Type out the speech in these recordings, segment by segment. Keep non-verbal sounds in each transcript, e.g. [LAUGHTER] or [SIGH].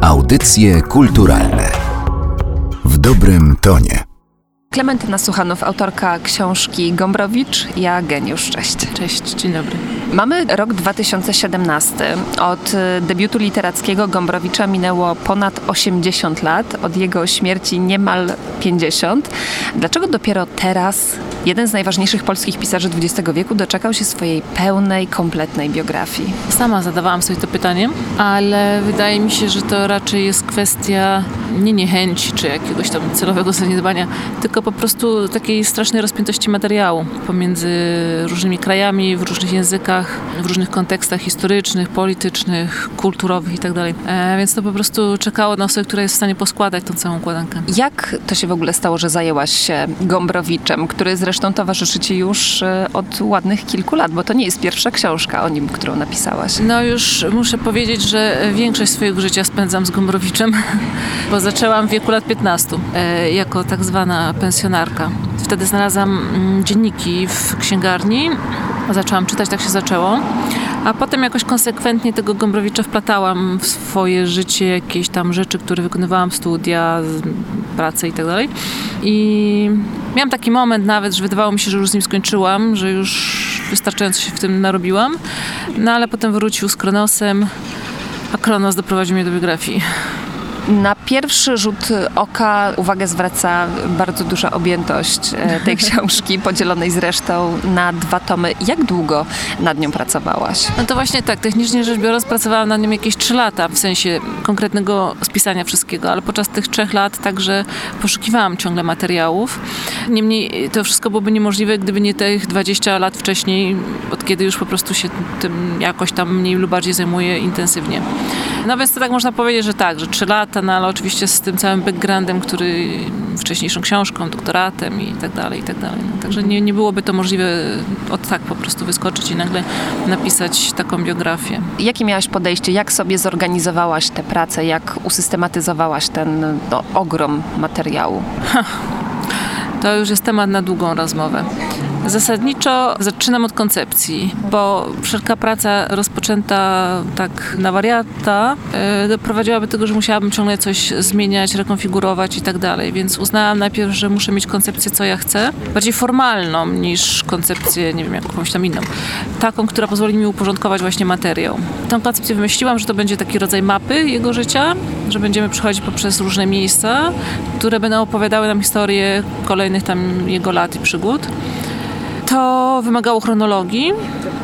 Audycje kulturalne w dobrym tonie. Klementyna Suchanow, autorka książki Gombrowicz, ja geniusz. Cześć. Cześć, dzień dobry. Mamy rok 2017. Od y, debiutu literackiego Gombrowicza minęło ponad 80 lat, od jego śmierci niemal 50. Dlaczego dopiero teraz jeden z najważniejszych polskich pisarzy XX wieku doczekał się swojej pełnej, kompletnej biografii? Sama zadawałam sobie to pytanie, ale wydaje mi się, że to raczej jest kwestia nie niechęci czy jakiegoś tam celowego zaniedbania, tylko po prostu takiej strasznej rozpiętości materiału pomiędzy różnymi krajami, w różnych językach, w różnych kontekstach historycznych, politycznych, kulturowych itd. E, więc to po prostu czekało na osobę, która jest w stanie poskładać tą całą układankę. Jak to się w ogóle stało, że zajęłaś się Gombrowiczem, który zresztą towarzyszy ci już e, od ładnych kilku lat, bo to nie jest pierwsza książka o nim, którą napisałaś. No już muszę powiedzieć, że większość swojego życia spędzam z Gombrowiczem, [LAUGHS] bo zaczęłam w wieku lat 15 e, jako tak zwana pensjonarka. Wtedy znalazłam mm, dzienniki w księgarni, zaczęłam czytać, tak się zaczęło. A potem jakoś konsekwentnie tego Gombrowicza wplatałam w swoje życie, jakieś tam rzeczy, które wykonywałam, studia, pracę i tak dalej. I miałam taki moment nawet, że wydawało mi się, że już z nim skończyłam, że już wystarczająco się w tym narobiłam. No ale potem wrócił z Kronosem, a Kronos doprowadził mnie do biografii. Na pierwszy rzut oka uwagę zwraca bardzo duża objętość e, tej [LAUGHS] książki, podzielonej zresztą na dwa tomy. Jak długo nad nią pracowałaś? No to właśnie tak, technicznie rzecz biorąc pracowałam nad nią jakieś trzy lata, w sensie konkretnego spisania wszystkiego, ale podczas tych trzech lat także poszukiwałam ciągle materiałów. Niemniej to wszystko byłoby niemożliwe, gdyby nie tych 20 lat wcześniej, od kiedy już po prostu się tym jakoś tam mniej lub bardziej zajmuję intensywnie. No więc to tak można powiedzieć, że tak, że trzy lata, no ale oczywiście z tym całym backgroundem, który wcześniejszą książką, doktoratem i tak dalej, i tak dalej. No, także nie, nie byłoby to możliwe od tak po prostu wyskoczyć i nagle napisać taką biografię. Jakie miałaś podejście? Jak sobie zorganizowałaś tę pracę? Jak usystematyzowałaś ten no, ogrom materiału? Ha. [LAUGHS] To już jest temat na długą rozmowę. Zasadniczo zaczynam od koncepcji, bo wszelka praca rozpoczęta tak na wariata yy, doprowadziłaby do tego, że musiałabym ciągle coś zmieniać, rekonfigurować i tak dalej. Więc uznałam najpierw, że muszę mieć koncepcję, co ja chcę, bardziej formalną niż koncepcję, nie wiem, jakąś tam inną. Taką, która pozwoli mi uporządkować właśnie materiał. Tą koncepcję wymyśliłam, że to będzie taki rodzaj mapy jego życia, że będziemy przechodzić poprzez różne miejsca, które będą opowiadały nam historię kolejnych tam jego lat i przygód. To wymagało chronologii,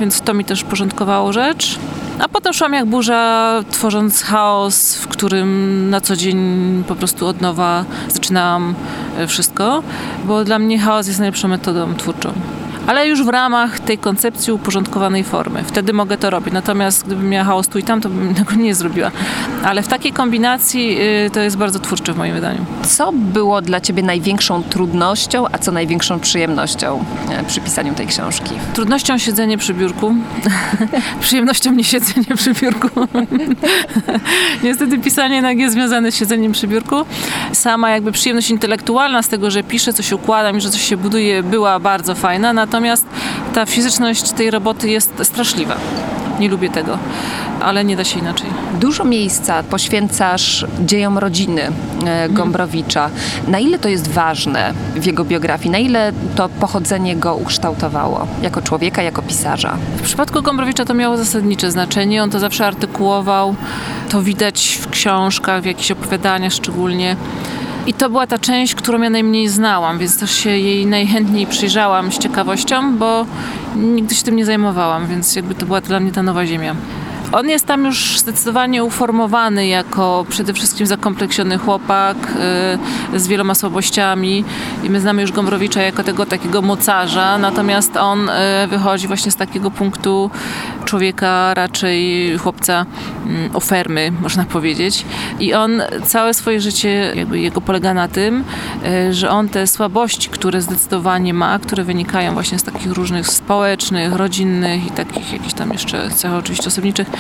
więc to mi też porządkowało rzecz. A potem szłam jak burza, tworząc chaos, w którym na co dzień po prostu od nowa zaczynałam e, wszystko, bo dla mnie chaos jest najlepszą metodą twórczą ale już w ramach tej koncepcji uporządkowanej formy. Wtedy mogę to robić. Natomiast gdybym miała chaos tu i tam, to bym [LAUGHS] tego nie zrobiła. Ale w takiej kombinacji y, to jest bardzo twórcze w moim wydaniu. Co było dla Ciebie największą trudnością, a co największą przyjemnością e, przy pisaniu tej książki? Trudnością siedzenie przy biurku. [LAUGHS] Przyjemnością nie siedzenie przy biurku. [LAUGHS] Niestety pisanie jednak jest związane z siedzeniem przy biurku. Sama jakby przyjemność intelektualna z tego, że piszę, coś układam i że coś się buduje, była bardzo fajna natomiast ta fizyczność tej roboty jest straszliwa. Nie lubię tego, ale nie da się inaczej. Dużo miejsca poświęcasz dziejom rodziny e, mhm. Gombrowicza. Na ile to jest ważne w jego biografii? Na ile to pochodzenie go ukształtowało jako człowieka, jako pisarza? W przypadku Gombrowicza to miało zasadnicze znaczenie. On to zawsze artykułował. To widać w książkach, w jakichś opowiadaniach szczególnie. I to była ta część, którą ja najmniej znałam, więc też się jej najchętniej przyjrzałam z ciekawością, bo nigdy się tym nie zajmowałam, więc jakby to była dla mnie ta nowa ziemia. On jest tam już zdecydowanie uformowany jako przede wszystkim zakompleksiony chłopak yy, z wieloma słabościami i my znamy już Gombrowicza jako tego takiego mocarza, natomiast on yy, wychodzi właśnie z takiego punktu człowieka, raczej chłopca yy, ofermy, można powiedzieć. I on całe swoje życie, jakby jego polega na tym, y, że on te słabości, które zdecydowanie ma, które wynikają właśnie z takich różnych społecznych, rodzinnych i takich jakichś tam jeszcze cech oczywiście osobniczych,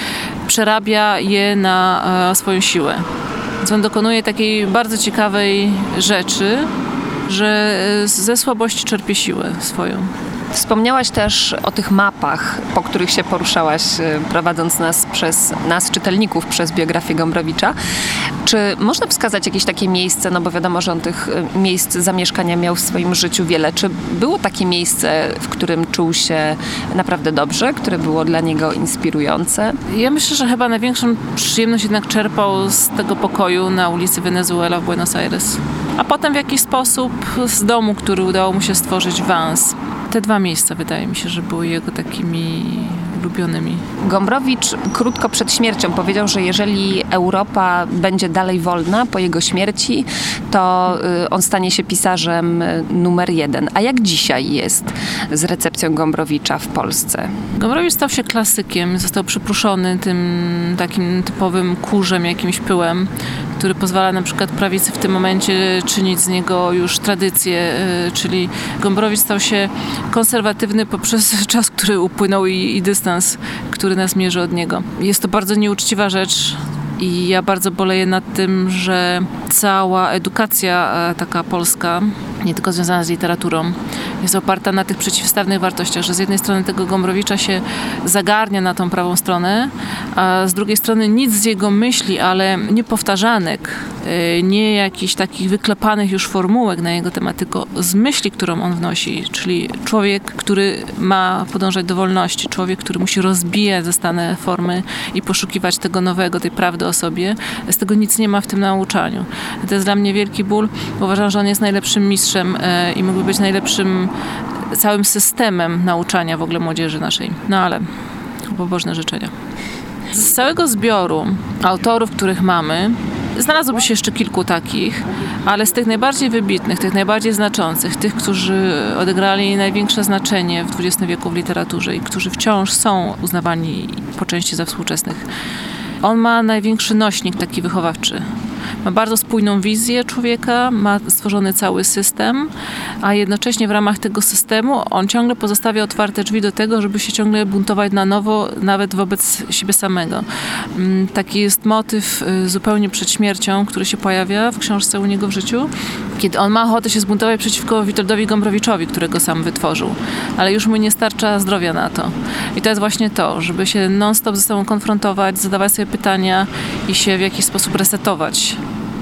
przerabia je na e, swoją siłę. Więc on dokonuje takiej bardzo ciekawej rzeczy, że e, ze słabości czerpie siłę swoją. Wspomniałaś też o tych mapach, po których się poruszałaś, y, prowadząc nas przez nas, czytelników, przez biografię Gombrowicza. Czy można wskazać jakieś takie miejsce, no bo wiadomo, że on tych y, miejsc zamieszkania miał w swoim życiu wiele. Czy było takie miejsce, w którym czuł się naprawdę dobrze, które było dla niego inspirujące? Ja myślę, że chyba największą przyjemność jednak czerpał z tego pokoju na ulicy Wenezuela w Buenos Aires. A potem w jakiś sposób z domu, który udało mu się stworzyć Vans. Te dwa miejsca wydaje mi się, że były jego takimi ulubionymi. Gombrowicz krótko przed śmiercią powiedział, że jeżeli Europa będzie dalej wolna po jego śmierci, to y, on stanie się pisarzem y, numer jeden. A jak dzisiaj jest z recepcją Gombrowicza w Polsce? Gombrowicz stał się klasykiem, został przypruszony tym takim typowym kurzem, jakimś pyłem, który pozwala na przykład prawicy w tym momencie czynić z niego już tradycję, y, czyli Gombrowicz stał się konserwatywny poprzez [LAUGHS] czas, który upłynął i, i dystans, który nas mierzy od niego. Jest to bardzo nieuczciwa rzecz, i ja bardzo boleję nad tym, że cała edukacja e, taka polska, nie tylko związana z literaturą, jest oparta na tych przeciwstawnych wartościach, że z jednej strony tego Gombrowicza się zagarnia na tą prawą stronę, a z drugiej strony nic z jego myśli, ale niepowtarzanek, e, nie jakichś takich wyklepanych już formułek na jego temat, tylko z myśli, którą on wnosi, czyli człowiek, który ma podążać do wolności, człowiek, który musi rozbijać zastane formy i poszukiwać tego nowego, tej prawdy o sobie. Z tego nic nie ma w tym nauczaniu. To jest dla mnie wielki ból. Uważam, że on jest najlepszym mistrzem e, i mógłby być najlepszym całym systemem nauczania w ogóle młodzieży naszej. No ale pobożne życzenia. Z całego zbioru autorów, których mamy, Znalazłoby się jeszcze kilku takich, ale z tych najbardziej wybitnych, tych najbardziej znaczących, tych, którzy odegrali największe znaczenie w XX wieku w literaturze i którzy wciąż są uznawani po części za współczesnych, on ma największy nośnik taki wychowawczy. Ma bardzo spójną wizję człowieka, ma stworzony cały system, a jednocześnie w ramach tego systemu on ciągle pozostawia otwarte drzwi do tego, żeby się ciągle buntować na nowo, nawet wobec siebie samego. Mm, taki jest motyw y, zupełnie przed śmiercią, który się pojawia w książce u niego w życiu, kiedy on ma ochotę się zbuntować przeciwko Witoldowi Gombrowiczowi, którego sam wytworzył, ale już mu nie starcza zdrowia na to. I to jest właśnie to, żeby się non-stop ze sobą konfrontować, zadawać sobie pytania i się w jakiś sposób resetować.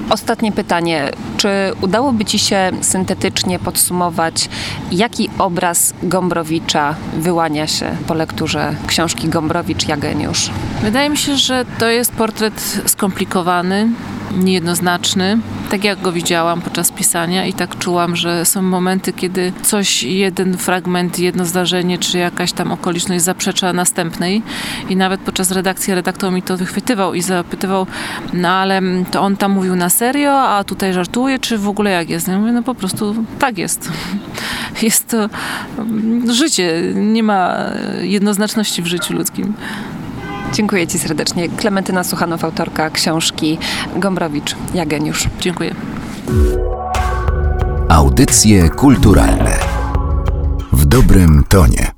Ostatnie pytanie. Czy udałoby Ci się syntetycznie podsumować, jaki obraz Gombrowicza wyłania się po lekturze książki Gombrowicz-Jageniusz? Wydaje mi się, że to jest portret skomplikowany, niejednoznaczny, tak jak go widziałam podczas pisania i tak czułam, że są momenty, kiedy coś, jeden fragment, jedno zdarzenie, czy jakaś tam okoliczność zaprzecza następnej i nawet podczas redakcji redaktor mi to wychwytywał i zapytywał, no ale to on tam mówił na serio, a tutaj żartuje, czy w ogóle jak jest? Ja mówię, no po prostu tak jest. Jest to życie, nie ma jednoznaczności w życiu ludzkim. Dziękuję Ci serdecznie. Klementyna Suchanow, autorka książki Gombrowicz, Jageniusz. Dziękuję. Audycje kulturalne w dobrym tonie.